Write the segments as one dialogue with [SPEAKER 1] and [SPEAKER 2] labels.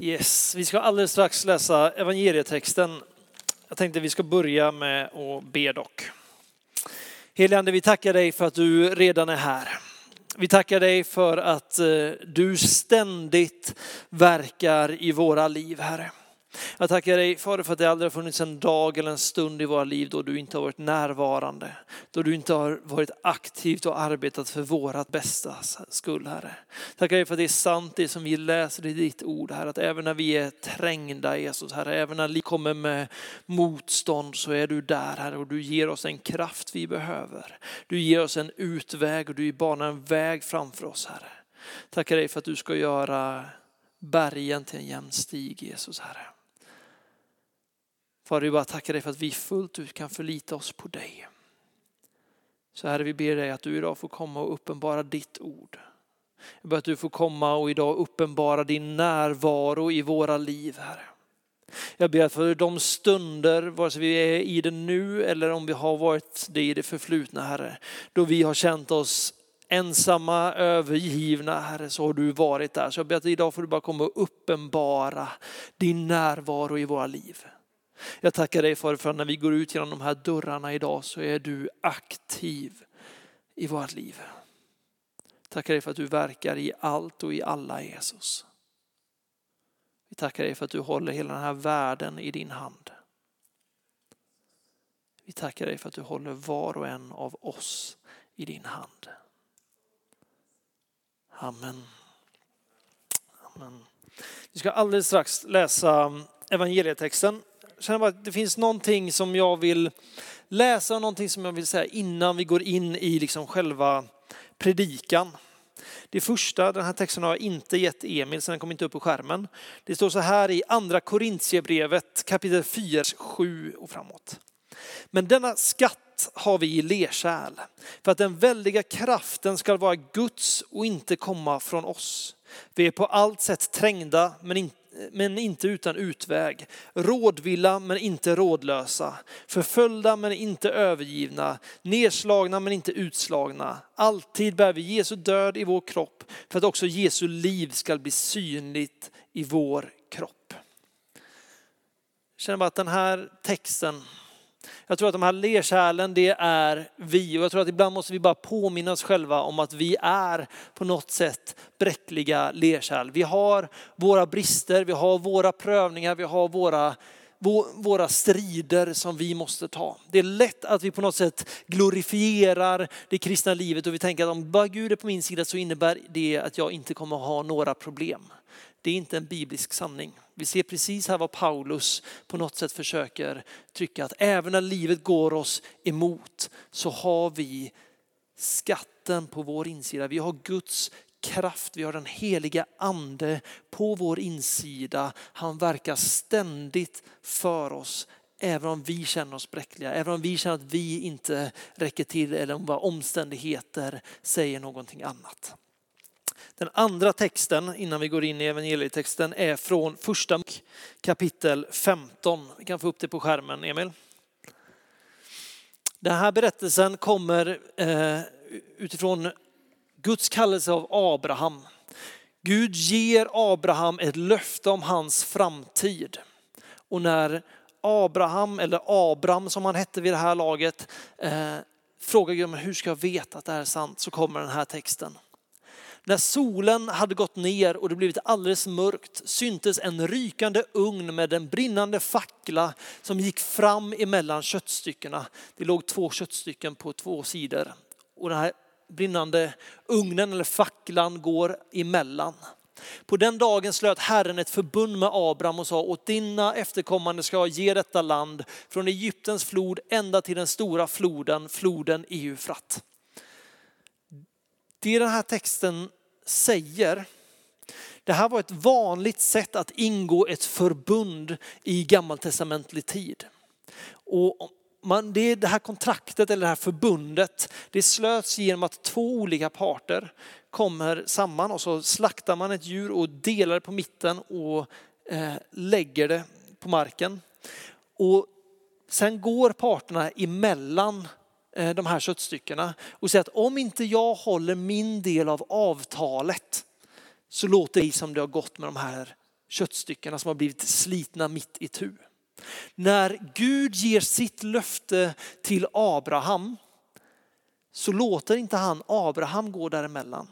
[SPEAKER 1] Yes, vi ska alldeles strax läsa evangelietexten. Jag tänkte vi ska börja med att be dock. Helige Ande, vi tackar dig för att du redan är här. Vi tackar dig för att eh, du ständigt verkar i våra liv, Herre. Jag tackar dig Fader för att det aldrig har funnits en dag eller en stund i våra liv då du inte har varit närvarande. Då du inte har varit aktivt och arbetat för vårat bästa skull Herre. Tackar dig för att det är sant det som vi läser i ditt ord Herre. Att även när vi är trängda Jesus Herre, även när vi kommer med motstånd så är du där Herre och du ger oss en kraft vi behöver. Du ger oss en utväg och du banar en väg framför oss Herre. Tackar dig för att du ska göra bergen till en jämn stig Jesus Herre. Fader, vi bara tackar dig för att vi fullt ut kan förlita oss på dig. Så Herre, vi ber dig att du idag får komma och uppenbara ditt ord. Jag ber att du får komma och idag uppenbara din närvaro i våra liv, Herre. Jag ber för de stunder, vare sig vi är i det nu eller om vi har varit det i det förflutna, Herre, då vi har känt oss ensamma, övergivna, Herre, så har du varit där. Så jag ber att idag får du bara komma och uppenbara din närvaro i våra liv. Jag tackar dig för, för att när vi går ut genom de här dörrarna idag så är du aktiv i vårt liv. Tackar dig för att du verkar i allt och i alla Jesus. Vi tackar dig för att du håller hela den här världen i din hand. Vi tackar dig för att du håller var och en av oss i din hand. Amen. Amen. Vi ska alldeles strax läsa evangelietexten känner bara att det finns någonting som jag vill läsa och någonting som jag vill säga innan vi går in i liksom själva predikan. Det första, den här texten har jag inte gett Emil så den kommer inte upp på skärmen. Det står så här i andra Korintierbrevet kapitel 4, 7 och framåt. Men denna skatt har vi i lerkärl för att den väldiga kraften ska vara Guds och inte komma från oss. Vi är på allt sätt trängda men inte men inte utan utväg. Rådvilla men inte rådlösa. Förföljda men inte övergivna. Nedslagna men inte utslagna. Alltid bär vi Jesu död i vår kropp för att också Jesu liv ska bli synligt i vår kropp. Jag känner bara att den här texten jag tror att de här lerkärlen, det är vi. Och jag tror att ibland måste vi bara påminna oss själva om att vi är på något sätt bräckliga lerkärl. Vi har våra brister, vi har våra prövningar, vi har våra våra strider som vi måste ta. Det är lätt att vi på något sätt glorifierar det kristna livet och vi tänker att om bara Gud är på min sida så innebär det att jag inte kommer ha några problem. Det är inte en biblisk sanning. Vi ser precis här vad Paulus på något sätt försöker trycka att även när livet går oss emot så har vi skatten på vår insida. Vi har Guds kraft, vi har den heliga ande på vår insida. Han verkar ständigt för oss även om vi känner oss bräckliga, även om vi känner att vi inte räcker till eller om våra omständigheter säger någonting annat. Den andra texten innan vi går in i evangelietexten är från första kapitel 15. Vi kan få upp det på skärmen, Emil. Den här berättelsen kommer eh, utifrån Guds kallelse av Abraham. Gud ger Abraham ett löfte om hans framtid. Och när Abraham, eller Abram som han hette vid det här laget, eh, frågar Gud hur ska jag veta att det här är sant, så kommer den här texten. När solen hade gått ner och det blivit alldeles mörkt syntes en rykande ugn med en brinnande fackla som gick fram emellan köttstyckena. Det låg två köttstycken på två sidor och den här brinnande ugnen eller facklan går emellan. På den dagen slöt Herren ett förbund med Abraham och sa åt dina efterkommande ska jag ge detta land från Egyptens flod ända till den stora floden, floden Eufrat. Det den här texten säger, det här var ett vanligt sätt att ingå ett förbund i gammaltestamentlig tid. Och man, det, det här kontraktet eller det här förbundet, det slöts genom att två olika parter kommer samman och så slaktar man ett djur och delar det på mitten och eh, lägger det på marken. Och sen går parterna emellan Eh, de här köttstyckena och säger att om inte jag håller min del av avtalet så låter det som det har gått med de här köttstyckena som har blivit slitna mitt i tur. När Gud ger sitt löfte till Abraham så låter inte han Abraham gå däremellan.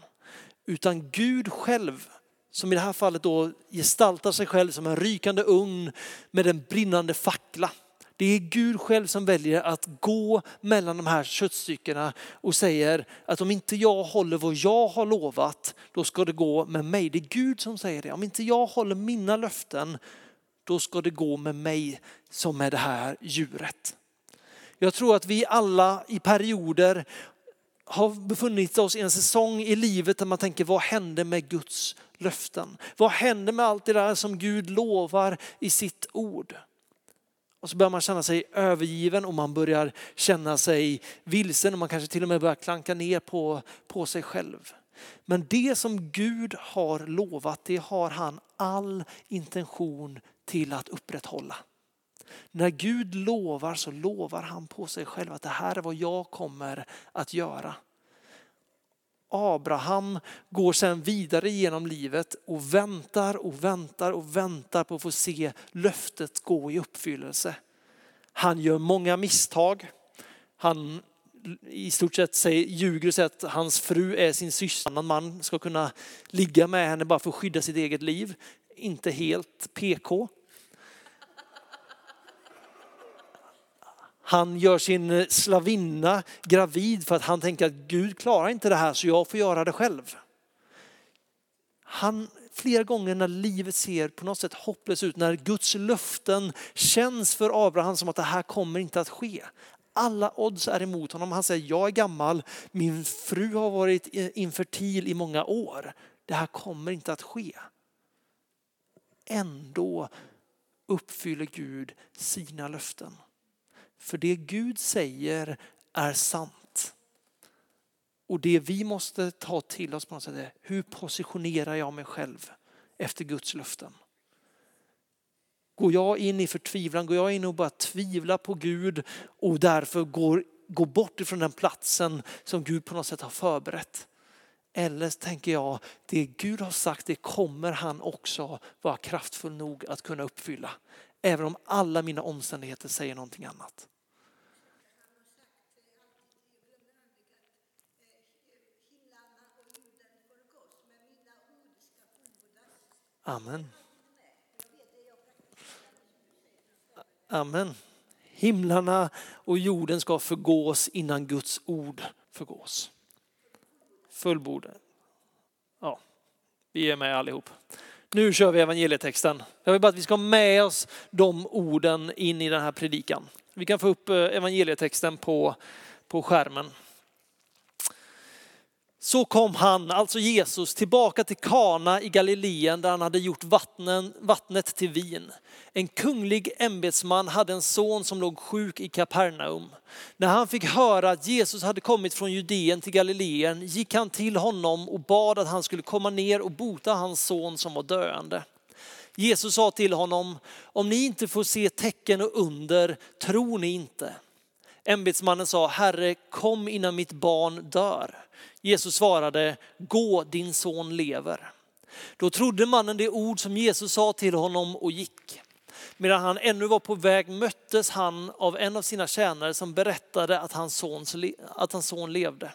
[SPEAKER 1] Utan Gud själv, som i det här fallet då gestaltar sig själv som en rykande ugn med en brinnande fackla. Det är Gud själv som väljer att gå mellan de här köttstyckena och säger att om inte jag håller vad jag har lovat, då ska det gå med mig. Det är Gud som säger det. Om inte jag håller mina löften, då ska det gå med mig som med det här djuret. Jag tror att vi alla i perioder har befunnit oss i en säsong i livet där man tänker, vad händer med Guds löften? Vad händer med allt det där som Gud lovar i sitt ord? Och så börjar man känna sig övergiven och man börjar känna sig vilsen och man kanske till och med börjar klanka ner på, på sig själv. Men det som Gud har lovat, det har han all intention till att upprätthålla. När Gud lovar så lovar han på sig själv att det här är vad jag kommer att göra. Abraham går sedan vidare genom livet och väntar och väntar och väntar på att få se löftet gå i uppfyllelse. Han gör många misstag. Han i stort sett säger, ljuger och säger att hans fru är sin syster. En man ska kunna ligga med henne bara för att skydda sitt eget liv. Inte helt PK. Han gör sin slavinna gravid för att han tänker att Gud klarar inte det här så jag får göra det själv. Han, flera gånger när livet ser på något sätt hopplöst ut, när Guds löften känns för Abraham som att det här kommer inte att ske. Alla odds är emot honom. Han säger, jag är gammal, min fru har varit infertil i många år. Det här kommer inte att ske. Ändå uppfyller Gud sina löften. För det Gud säger är sant. Och det vi måste ta till oss på något sätt är, hur positionerar jag mig själv efter Guds löften? Går jag in i förtvivlan, går jag in och bara tvivlar på Gud och därför går, går bort ifrån den platsen som Gud på något sätt har förberett? Eller tänker jag, det Gud har sagt, det kommer han också vara kraftfull nog att kunna uppfylla. Även om alla mina omständigheter säger någonting annat. Amen. Amen. Himlarna och jorden ska förgås innan Guds ord förgås. Fullbordat. Ja, vi är med allihop. Nu kör vi evangelietexten. Jag vill bara att vi ska ha med oss de orden in i den här predikan. Vi kan få upp eh, evangelietexten på, på skärmen. Så kom han, alltså Jesus, tillbaka till Kana i Galileen där han hade gjort vattnen, vattnet till vin. En kunglig ämbetsman hade en son som låg sjuk i Kapernaum. När han fick höra att Jesus hade kommit från Judeen till Galileen gick han till honom och bad att han skulle komma ner och bota hans son som var döende. Jesus sa till honom, om ni inte får se tecken och under tror ni inte. Ämbetsmannen sa, Herre kom innan mitt barn dör. Jesus svarade, gå din son lever. Då trodde mannen det ord som Jesus sa till honom och gick. Medan han ännu var på väg möttes han av en av sina tjänare som berättade att hans, son, att hans son levde.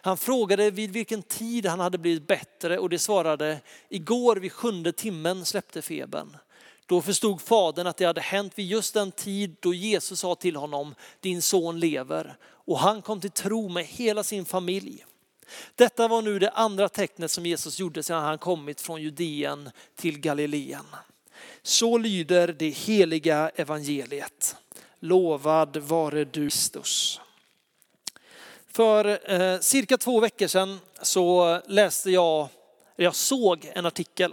[SPEAKER 1] Han frågade vid vilken tid han hade blivit bättre och det svarade, igår vid sjunde timmen släppte febern. Då förstod fadern att det hade hänt vid just den tid då Jesus sa till honom, din son lever. Och han kom till tro med hela sin familj. Detta var nu det andra tecknet som Jesus gjorde sedan han kommit från Judeen till Galileen. Så lyder det heliga evangeliet. Lovad vare du Kristus. För eh, cirka två veckor sedan så läste jag, jag såg en artikel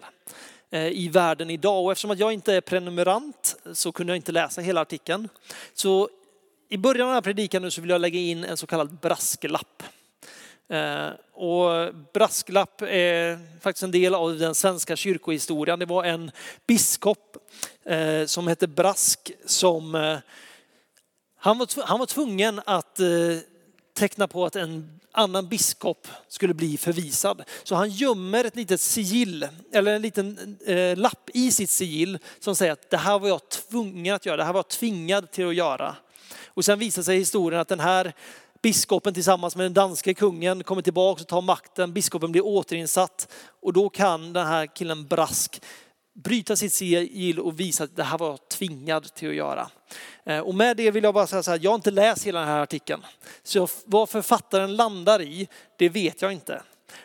[SPEAKER 1] eh, i Världen idag och eftersom att jag inte är prenumerant så kunde jag inte läsa hela artikeln. Så i början av den här predikan nu så vill jag lägga in en så kallad brasklapp. Eh, och brasklapp är faktiskt en del av den svenska kyrkohistorien. Det var en biskop eh, som hette Brask som eh, han var, han var tvungen att teckna på att en annan biskop skulle bli förvisad. Så han gömmer ett litet sigill, eller en liten eh, lapp i sitt sigill som säger att det här var jag tvungen att göra, det här var jag tvingad till att göra. Och sen visar sig historien att den här biskopen tillsammans med den danske kungen kommer tillbaka och tar makten, biskopen blir återinsatt och då kan den här killen Brask bryta sitt sigill och visa att det här var jag tvingad till att göra. Eh, och med det vill jag bara säga så här, jag har inte läst hela den här artikeln. Så vad författaren landar i, det vet jag inte.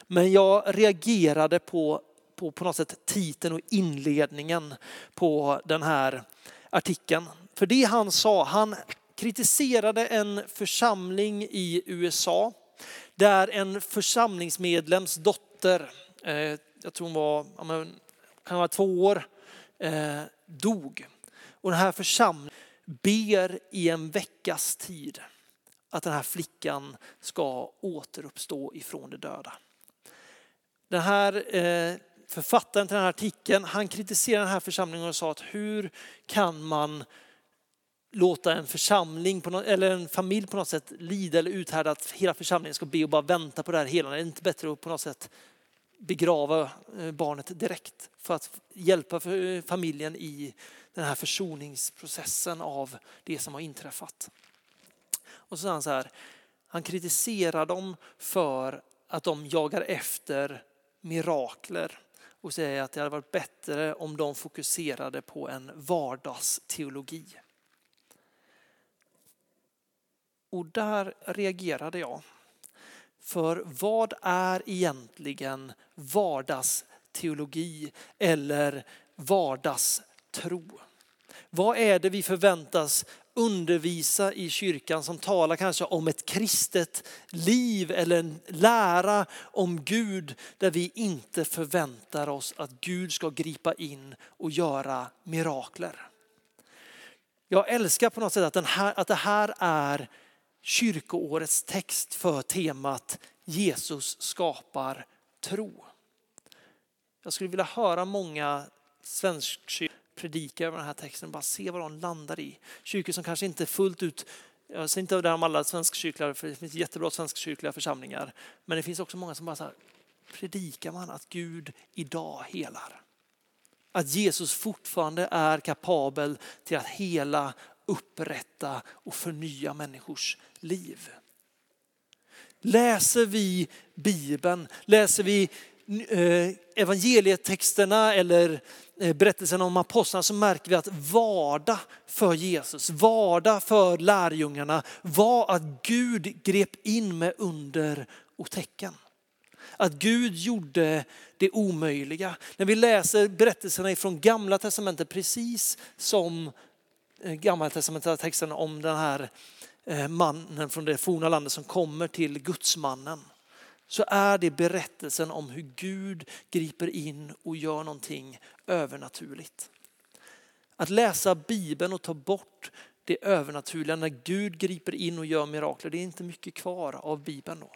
[SPEAKER 1] Men jag reagerade på, på, på något sätt titeln och inledningen på den här artikeln. För det han sa, han kritiserade en församling i USA där en församlingsmedlems dotter, eh, jag tror hon var, kan vara två år, eh, dog. Och den här församlingen ber i en veckas tid att den här flickan ska återuppstå ifrån de döda. Den här eh, författaren till den här artikeln, han kritiserade den här församlingen och sa att hur kan man låta en församling på något, eller en familj på något sätt lida eller uthärda att hela församlingen ska be och bara vänta på det här hela. Det är inte bättre att på något sätt begrava eh, barnet direkt för att hjälpa eh, familjen i den här försoningsprocessen av det som har inträffat. Och så säger han så här, han kritiserar dem för att de jagar efter mirakler och säger att det hade varit bättre om de fokuserade på en vardagsteologi. Och där reagerade jag. För vad är egentligen vardagsteologi eller vardagstro? Vad är det vi förväntas undervisa i kyrkan som talar kanske om ett kristet liv eller en lära om Gud där vi inte förväntar oss att Gud ska gripa in och göra mirakler. Jag älskar på något sätt att, den här, att det här är kyrkoårets text för temat Jesus skapar tro. Jag skulle vilja höra många svenskkyrkor predika över den här texten, bara se vad de landar i. Kyrkor som kanske inte fullt ut, jag säger inte det om alla svenskkyrkliga, för det finns jättebra svenskkyrkliga församlingar, men det finns också många som bara så här, predikar man att Gud idag helar. Att Jesus fortfarande är kapabel till att hela, upprätta och förnya människors liv. Läser vi Bibeln, läser vi eh, evangelietexterna eller eh, berättelsen om apostlarna så märker vi att vardag för Jesus, vardag för lärjungarna var att Gud grep in med under och tecken. Att Gud gjorde det omöjliga. När vi läser berättelserna från gamla testamentet precis som Eh, gammaltestamentliga texten om den här eh, mannen från det forna landet som kommer till gudsmannen så är det berättelsen om hur Gud griper in och gör någonting övernaturligt. Att läsa Bibeln och ta bort det övernaturliga när Gud griper in och gör mirakler, det är inte mycket kvar av Bibeln då.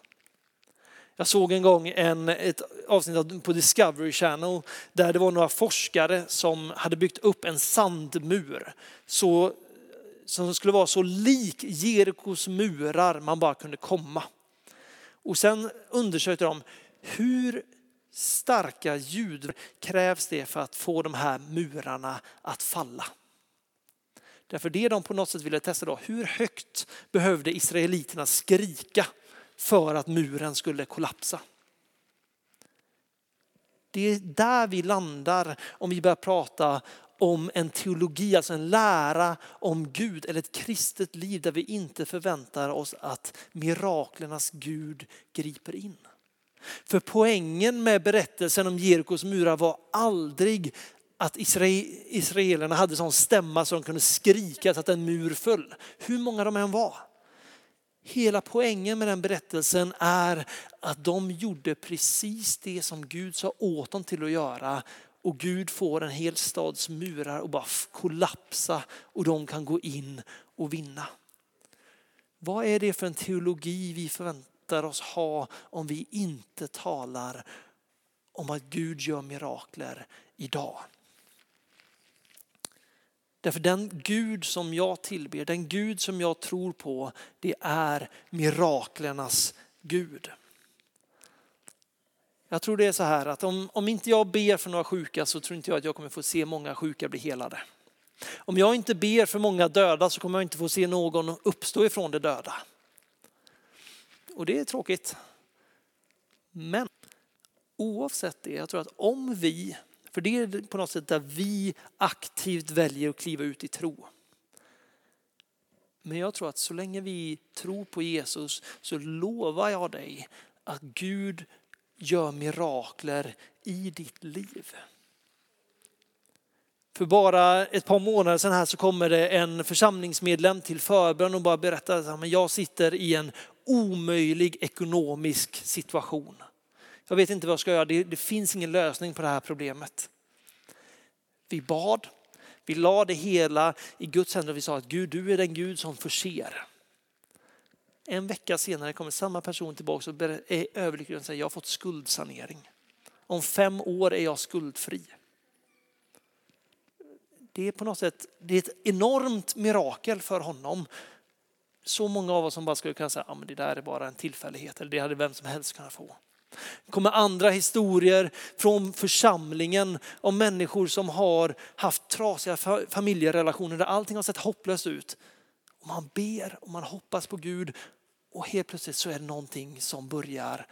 [SPEAKER 1] Jag såg en gång en, ett avsnitt på Discovery Channel där det var några forskare som hade byggt upp en sandmur så, som skulle vara så lik Jerikos murar man bara kunde komma. Och sen undersökte de hur starka ljud krävs det för att få de här murarna att falla. Därför det de på något sätt ville testa då, hur högt behövde israeliterna skrika för att muren skulle kollapsa? Det är där vi landar om vi börjar prata om en teologi, alltså en lära om Gud eller ett kristet liv där vi inte förväntar oss att miraklernas Gud griper in. För poängen med berättelsen om Jerikos murar var aldrig att israelerna hade sån stämma så de kunde skrika så att en mur föll. Hur många de än var. Hela poängen med den berättelsen är att de gjorde precis det som Gud sa åt dem till att göra och Gud får en hel stads murar att bara kollapsa och de kan gå in och vinna. Vad är det för en teologi vi förväntar oss ha om vi inte talar om att Gud gör mirakler idag? Därför den Gud som jag tillber, den Gud som jag tror på, det är miraklernas Gud. Jag tror det är så här att om, om inte jag ber för några sjuka så tror inte jag att jag kommer få se många sjuka bli helade. Om jag inte ber för många döda så kommer jag inte få se någon uppstå ifrån de döda. Och det är tråkigt. Men oavsett det, jag tror att om vi, för det är på något sätt där vi aktivt väljer att kliva ut i tro. Men jag tror att så länge vi tror på Jesus så lovar jag dig att Gud gör mirakler i ditt liv. För bara ett par månader sedan här så kommer det en församlingsmedlem till förbön och bara berättar att jag sitter i en omöjlig ekonomisk situation. Jag vet inte vad jag ska göra, det, det finns ingen lösning på det här problemet. Vi bad, vi la det hela i Guds händer och vi sa att Gud, du är den Gud som förser. En vecka senare kommer samma person tillbaka och är överlycklig och säger jag har fått skuldsanering. Om fem år är jag skuldfri. Det är på något sätt det är ett enormt mirakel för honom. Så många av oss som bara skulle kunna säga att ah, det där är bara en tillfällighet eller det hade vem som helst kunnat få. Det kommer andra historier från församlingen om människor som har haft trasiga familjerelationer där allting har sett hopplöst ut. Och man ber och man hoppas på Gud och helt plötsligt så är det någonting som börjar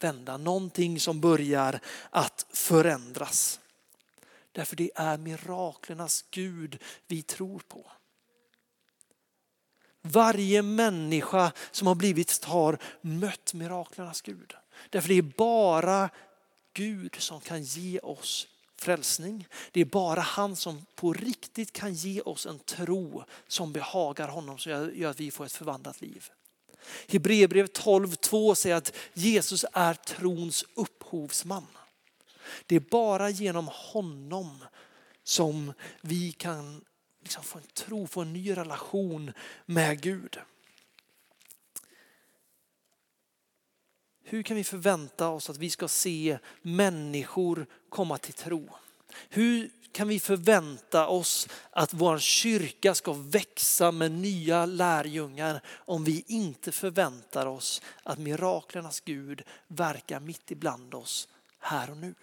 [SPEAKER 1] vända, någonting som börjar att förändras. Därför det är miraklernas Gud vi tror på. Varje människa som har blivit har mött miraklernas Gud. Därför det är bara Gud som kan ge oss frälsning. Det är bara han som på riktigt kan ge oss en tro som behagar honom, som gör att vi får ett förvandlat liv. Hebreerbrevet 12.2 säger att Jesus är trons upphovsman. Det är bara genom honom som vi kan liksom få en tro, få en ny relation med Gud. Hur kan vi förvänta oss att vi ska se människor komma till tro? Hur kan vi förvänta oss att vår kyrka ska växa med nya lärjungar om vi inte förväntar oss att miraklernas Gud verkar mitt ibland oss här och nu?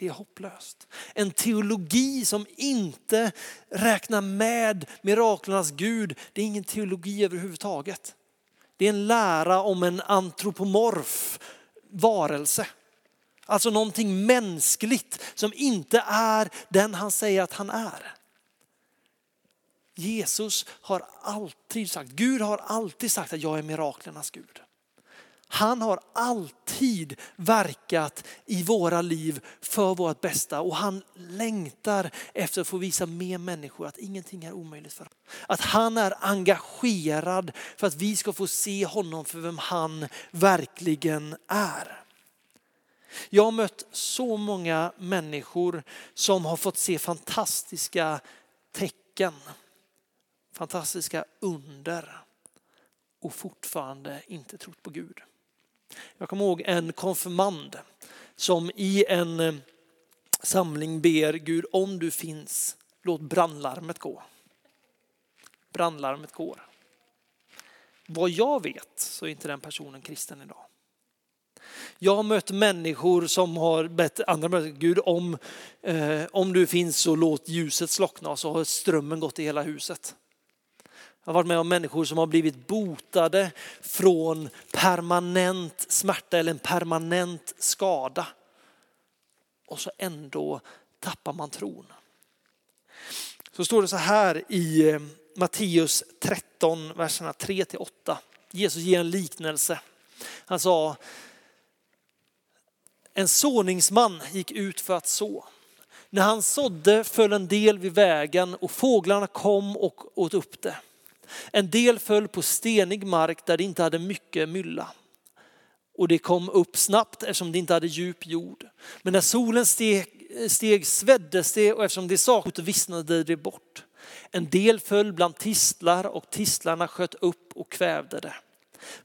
[SPEAKER 1] Det är hopplöst. En teologi som inte räknar med miraklernas Gud, det är ingen teologi överhuvudtaget. Det är en lära om en antropomorf varelse. Alltså någonting mänskligt som inte är den han säger att han är. Jesus har alltid sagt, Gud har alltid sagt att jag är miraklernas Gud. Han har alltid verkat i våra liv för vårt bästa och han längtar efter att få visa mer människor att ingenting är omöjligt för honom. Att han är engagerad för att vi ska få se honom för vem han verkligen är. Jag har mött så många människor som har fått se fantastiska tecken, fantastiska under och fortfarande inte trott på Gud. Jag kommer ihåg en konfirmand som i en eh, samling ber Gud om du finns, låt brandlarmet gå. Brandlarmet går. Vad jag vet så är inte den personen kristen idag. Jag har mött människor som har bett andra människor, Gud om, eh, om du finns så låt ljuset slockna och så har strömmen gått i hela huset. Jag har varit med om människor som har blivit botade från permanent smärta eller en permanent skada. Och så ändå tappar man tron. Så står det så här i eh, Matteus 13, verserna 3 till 8. Jesus ger en liknelse. Han sa, en såningsman gick ut för att så. När han sådde föll en del vid vägen och fåglarna kom och åt upp det. En del föll på stenig mark där det inte hade mycket mylla. Och det kom upp snabbt eftersom det inte hade djup jord. Men när solen steg, steg sveddes det och eftersom det saknade vissnade det bort. En del föll bland tistlar och tistlarna sköt upp och kvävde det.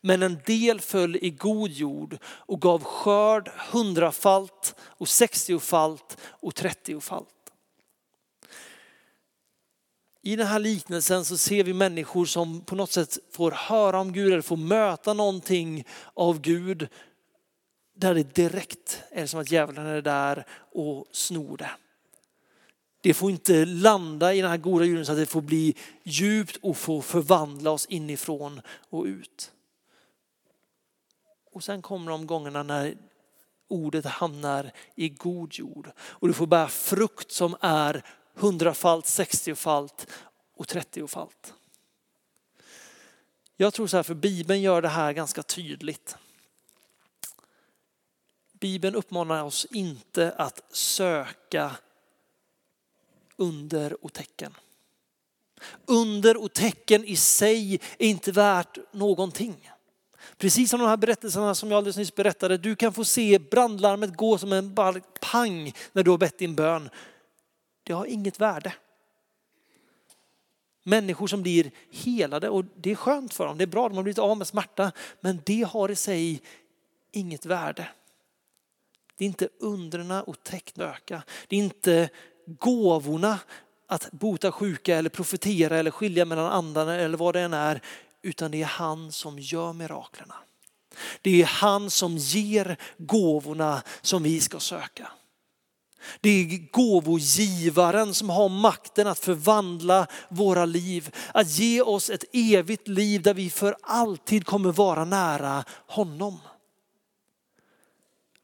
[SPEAKER 1] Men en del föll i god jord och gav skörd hundrafalt och sextiofalt och trettiofalt. I den här liknelsen så ser vi människor som på något sätt får höra om Gud eller får möta någonting av Gud. Där det direkt är som att djävulen är där och snor det. Det får inte landa i den här goda jorden så att det får bli djupt och få förvandla oss inifrån och ut. Och sen kommer de gångerna när ordet hamnar i god jord och du får bära frukt som är hundrafalt, sextiofalt och trettiofalt. Jag tror så här, för Bibeln gör det här ganska tydligt. Bibeln uppmanar oss inte att söka under och tecken. Under och tecken i sig är inte värt någonting. Precis som de här berättelserna som jag alldeles nyss berättade. Du kan få se brandlarmet gå som en bara pang när du har bett din bön. Det har inget värde. Människor som blir helade och det är skönt för dem. Det är bra, de har blivit av med smärta. Men det har i sig inget värde. Det är inte undrena och tecknen öka. Det är inte gåvorna att bota sjuka eller profetera eller skilja mellan andarna eller vad det än är. Utan det är han som gör miraklerna. Det är han som ger gåvorna som vi ska söka. Det är gåvogivaren som har makten att förvandla våra liv. Att ge oss ett evigt liv där vi för alltid kommer vara nära honom.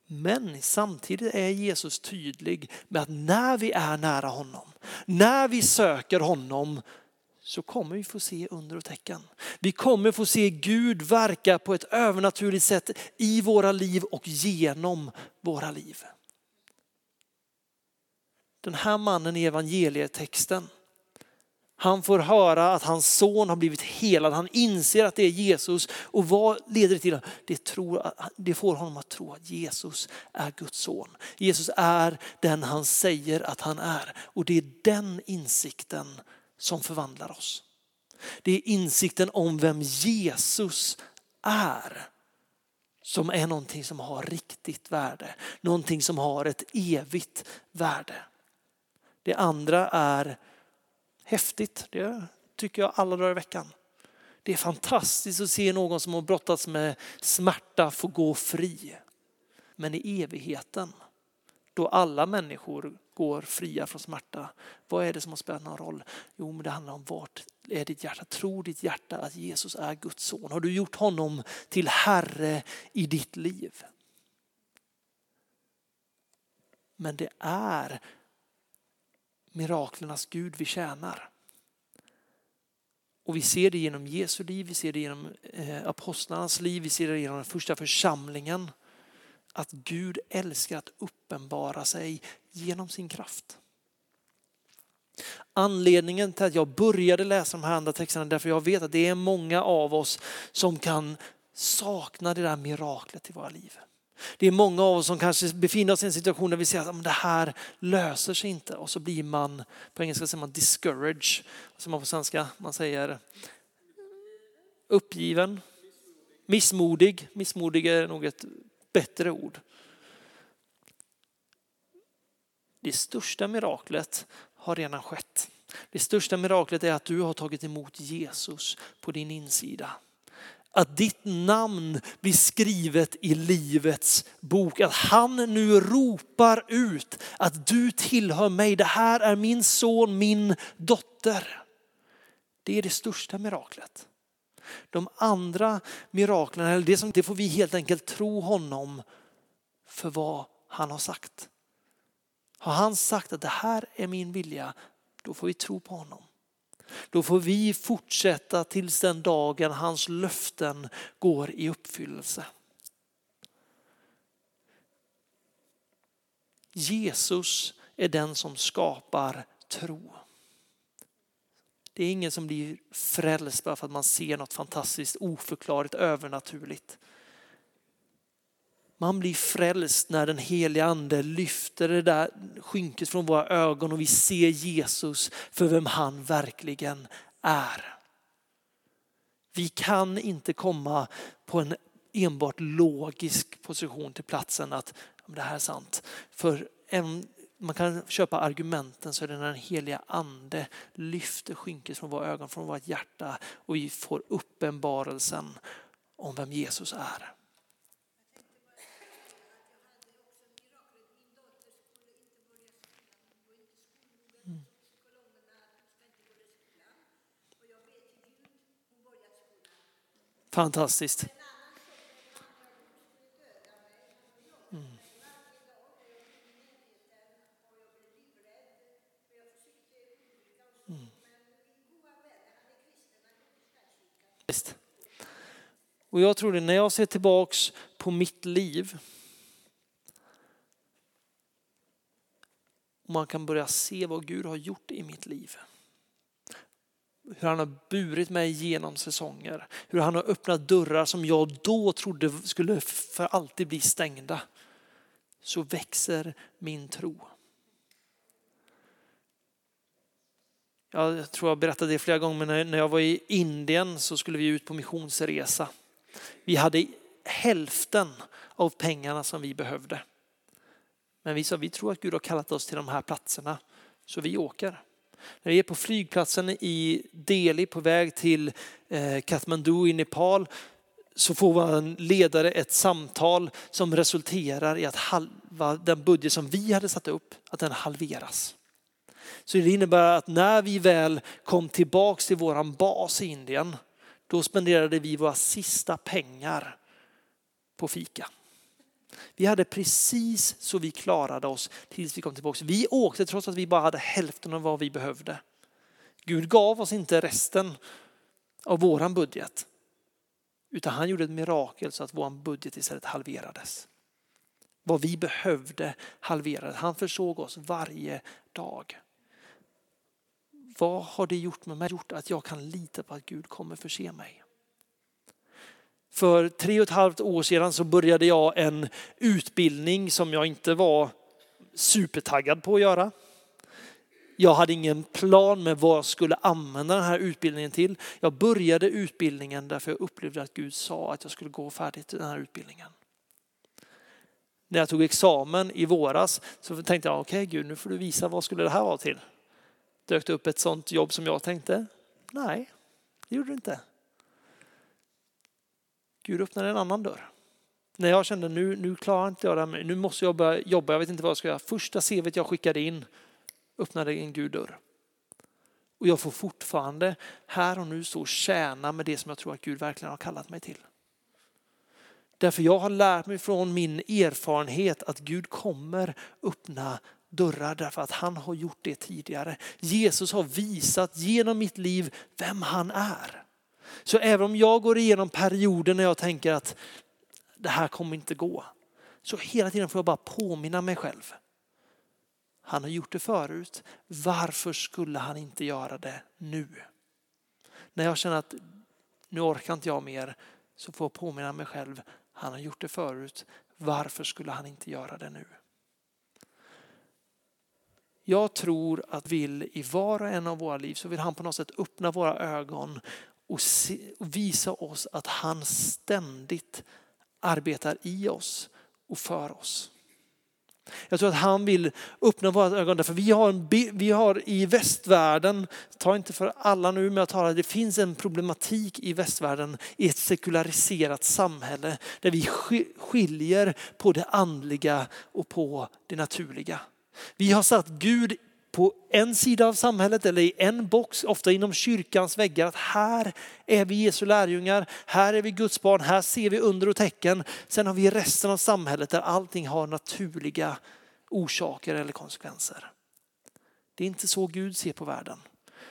[SPEAKER 1] Men samtidigt är Jesus tydlig med att när vi är nära honom, när vi söker honom så kommer vi få se under och tecken. Vi kommer få se Gud verka på ett övernaturligt sätt i våra liv och genom våra liv. Den här mannen i evangelietexten, han får höra att hans son har blivit helad. Han inser att det är Jesus. Och vad leder det till? Det, tror, det får honom att tro att Jesus är Guds son. Jesus är den han säger att han är. Och det är den insikten som förvandlar oss. Det är insikten om vem Jesus är som är någonting som har riktigt värde. Någonting som har ett evigt värde. Det andra är häftigt. Det tycker jag alla dagar i veckan. Det är fantastiskt att se någon som har brottats med smärta få gå fri. Men i evigheten, då alla människor går fria från smärta, vad är det som har spelat någon roll? Jo, men det handlar om vart är ditt hjärta? Tror ditt hjärta att Jesus är Guds son? Har du gjort honom till Herre i ditt liv? Men det är miraklernas Gud vi tjänar. Och vi ser det genom Jesu liv, vi ser det genom eh, apostlarnas liv, vi ser det genom den första församlingen. Att Gud älskar att uppenbara sig genom sin kraft. Anledningen till att jag började läsa de här andra texterna därför jag vet att det är många av oss som kan sakna det där miraklet i våra liv. Det är många av oss som kanske befinner oss i en situation där vi ser att det här löser sig inte och så blir man, på engelska säger man discouraged, som man på svenska man säger uppgiven, missmodig. Missmodig är nog ett bättre ord. Det största miraklet har redan skett. Det största miraklet är att du har tagit emot Jesus på din insida att ditt namn blir skrivet i livets bok. Att han nu ropar ut att du tillhör mig. Det här är min son, min dotter. Det är det största miraklet. De andra miraklerna, eller det, som, det får vi helt enkelt tro honom för vad han har sagt. Har han sagt att det här är min vilja, då får vi tro på honom. Då får vi fortsätta tills den dagen hans löften går i uppfyllelse. Jesus är den som skapar tro. Det är ingen som blir frälst bara för att man ser något fantastiskt oförklarligt övernaturligt. Man blir frälst när den heliga ande lyfter det där skynket från våra ögon och vi ser Jesus för vem han verkligen är. Vi kan inte komma på en enbart logisk position till platsen att det här är sant. För man kan köpa argumenten så är det när den heliga ande lyfter skynket från våra ögon, från vårt hjärta och vi får uppenbarelsen om vem Jesus är. Fantastiskt. Mm. Mm. Och jag tror det, när jag ser tillbaks på mitt liv och man kan börja se vad Gud har gjort i mitt liv hur han har burit mig genom säsonger. Hur han har öppnat dörrar som jag då trodde skulle för alltid bli stängda. Så växer min tro. Jag tror jag berättade det flera gånger, men när jag var i Indien så skulle vi ut på missionsresa. Vi hade hälften av pengarna som vi behövde. Men vi sa vi tror att Gud har kallat oss till de här platserna, så vi åker. När vi är på flygplatsen i Delhi på väg till eh, Kathmandu i Nepal så får vår ledare ett samtal som resulterar i att halva den budget som vi hade satt upp, att den halveras. Så det innebär att när vi väl kom tillbaks till våran bas i Indien, då spenderade vi våra sista pengar på fika. Vi hade precis så vi klarade oss tills vi kom tillbaka. Vi åkte trots att vi bara hade hälften av vad vi behövde. Gud gav oss inte resten av våran budget. Utan han gjorde ett mirakel så att vår budget istället halverades. Vad vi behövde halverades. Han försåg oss varje dag. Vad har det gjort med mig? Gjort att jag kan lita på att Gud kommer förse mig. För tre och ett halvt år sedan så började jag en utbildning som jag inte var supertaggad på att göra. Jag hade ingen plan med vad jag skulle använda den här utbildningen till. Jag började utbildningen därför jag upplevde att Gud sa att jag skulle gå färdigt den här utbildningen. När jag tog examen i våras så tänkte jag, okej okay, Gud nu får du visa vad skulle det här vara till. Dök det upp ett sånt jobb som jag tänkte? Nej, det gjorde det inte. Gud öppnade en annan dörr. När jag kände nu, nu klarar inte jag det här, nu måste jag börja jobba, jag vet inte vad jag ska göra. Första CVt jag skickade in öppnade en Gud dörr. Och jag får fortfarande här och nu stå och tjäna med det som jag tror att Gud verkligen har kallat mig till. Därför jag har lärt mig från min erfarenhet att Gud kommer öppna dörrar därför att han har gjort det tidigare. Jesus har visat genom mitt liv vem han är. Så även om jag går igenom perioder när jag tänker att det här kommer inte gå. Så hela tiden får jag bara påminna mig själv. Han har gjort det förut. Varför skulle han inte göra det nu? När jag känner att nu orkar inte jag mer så får jag påminna mig själv. Han har gjort det förut. Varför skulle han inte göra det nu? Jag tror att vill i var och en av våra liv så vill han på något sätt öppna våra ögon och, se, och visa oss att han ständigt arbetar i oss och för oss. Jag tror att han vill öppna våra ögon därför vi har, en, vi har i västvärlden, ta inte för alla nu men jag talar, det finns en problematik i västvärlden i ett sekulariserat samhälle där vi skiljer på det andliga och på det naturliga. Vi har satt Gud på en sida av samhället eller i en box, ofta inom kyrkans väggar, att här är vi Jesu lärjungar, här är vi Guds barn, här ser vi under och tecken. Sen har vi resten av samhället där allting har naturliga orsaker eller konsekvenser. Det är inte så Gud ser på världen.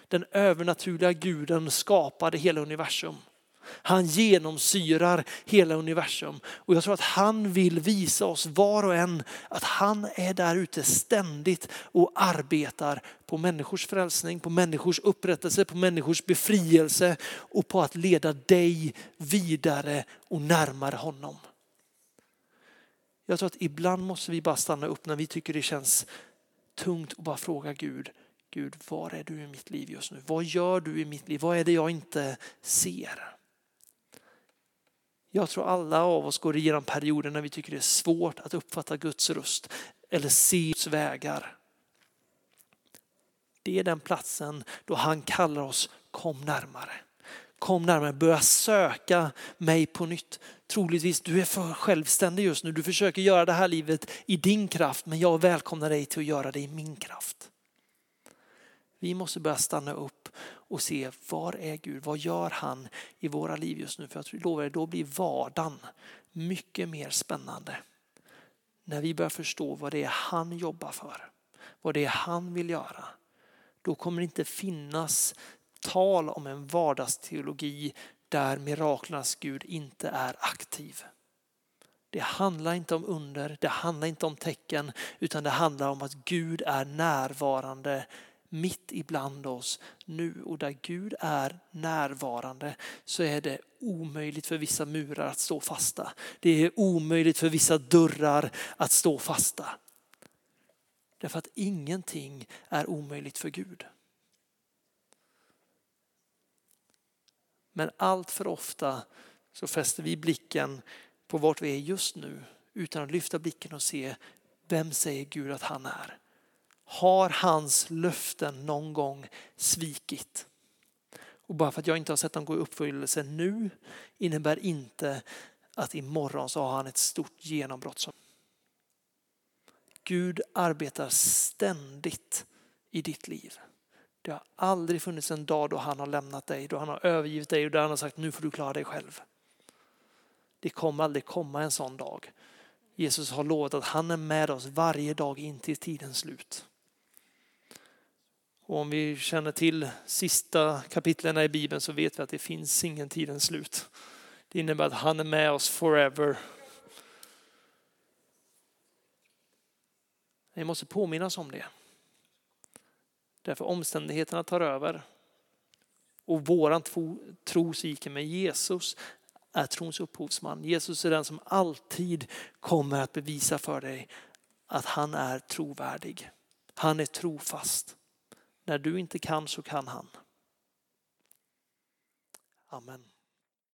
[SPEAKER 1] Den övernaturliga guden skapade hela universum. Han genomsyrar hela universum. Och jag tror att han vill visa oss var och en att han är där ute ständigt och arbetar på människors frälsning, på människors upprättelse, på människors befrielse och på att leda dig vidare och närmare honom. Jag tror att ibland måste vi bara stanna upp när vi tycker det känns tungt och bara fråga Gud, Gud, var är du i mitt liv just nu? Vad gör du i mitt liv? Vad är det jag inte ser? Jag tror alla av oss går igenom perioder när vi tycker det är svårt att uppfatta Guds röst eller se Guds vägar. Det är den platsen då han kallar oss kom närmare. Kom närmare, börja söka mig på nytt. Troligtvis, du är för självständig just nu. Du försöker göra det här livet i din kraft, men jag välkomnar dig till att göra det i min kraft. Vi måste börja stanna upp och se var är Gud? Vad gör han i våra liv just nu? För jag lovar er, då blir vardagen mycket mer spännande. När vi börjar förstå vad det är han jobbar för, vad det är han vill göra. Då kommer det inte finnas tal om en vardagsteologi där miraklernas Gud inte är aktiv. Det handlar inte om under, det handlar inte om tecken, utan det handlar om att Gud är närvarande mitt ibland oss nu. Och där Gud är närvarande så är det omöjligt för vissa murar att stå fasta. Det är omöjligt för vissa dörrar att stå fasta. Därför att ingenting är omöjligt för Gud. Men allt för ofta så fäster vi blicken på vart vi är just nu utan att lyfta blicken och se vem säger Gud att han är? Har hans löften någon gång svikit? Och bara för att jag inte har sett dem gå i uppfyllelse nu innebär inte att imorgon så har han ett stort genombrott. Gud arbetar ständigt i ditt liv. Det har aldrig funnits en dag då han har lämnat dig, då han har övergivit dig och där han har sagt nu får du klara dig själv. Det kommer aldrig komma en sån dag. Jesus har lovat att han är med oss varje dag in till tidens slut. Och om vi känner till sista kapitlen i Bibeln så vet vi att det finns ingen tidens slut. Det innebär att han är med oss forever. Vi måste påminnas om det. Därför omständigheterna tar över. Och våran tro sviker Men Jesus är trons upphovsman. Jesus är den som alltid kommer att bevisa för dig att han är trovärdig. Han är trofast. När du inte kan så kan han. Amen.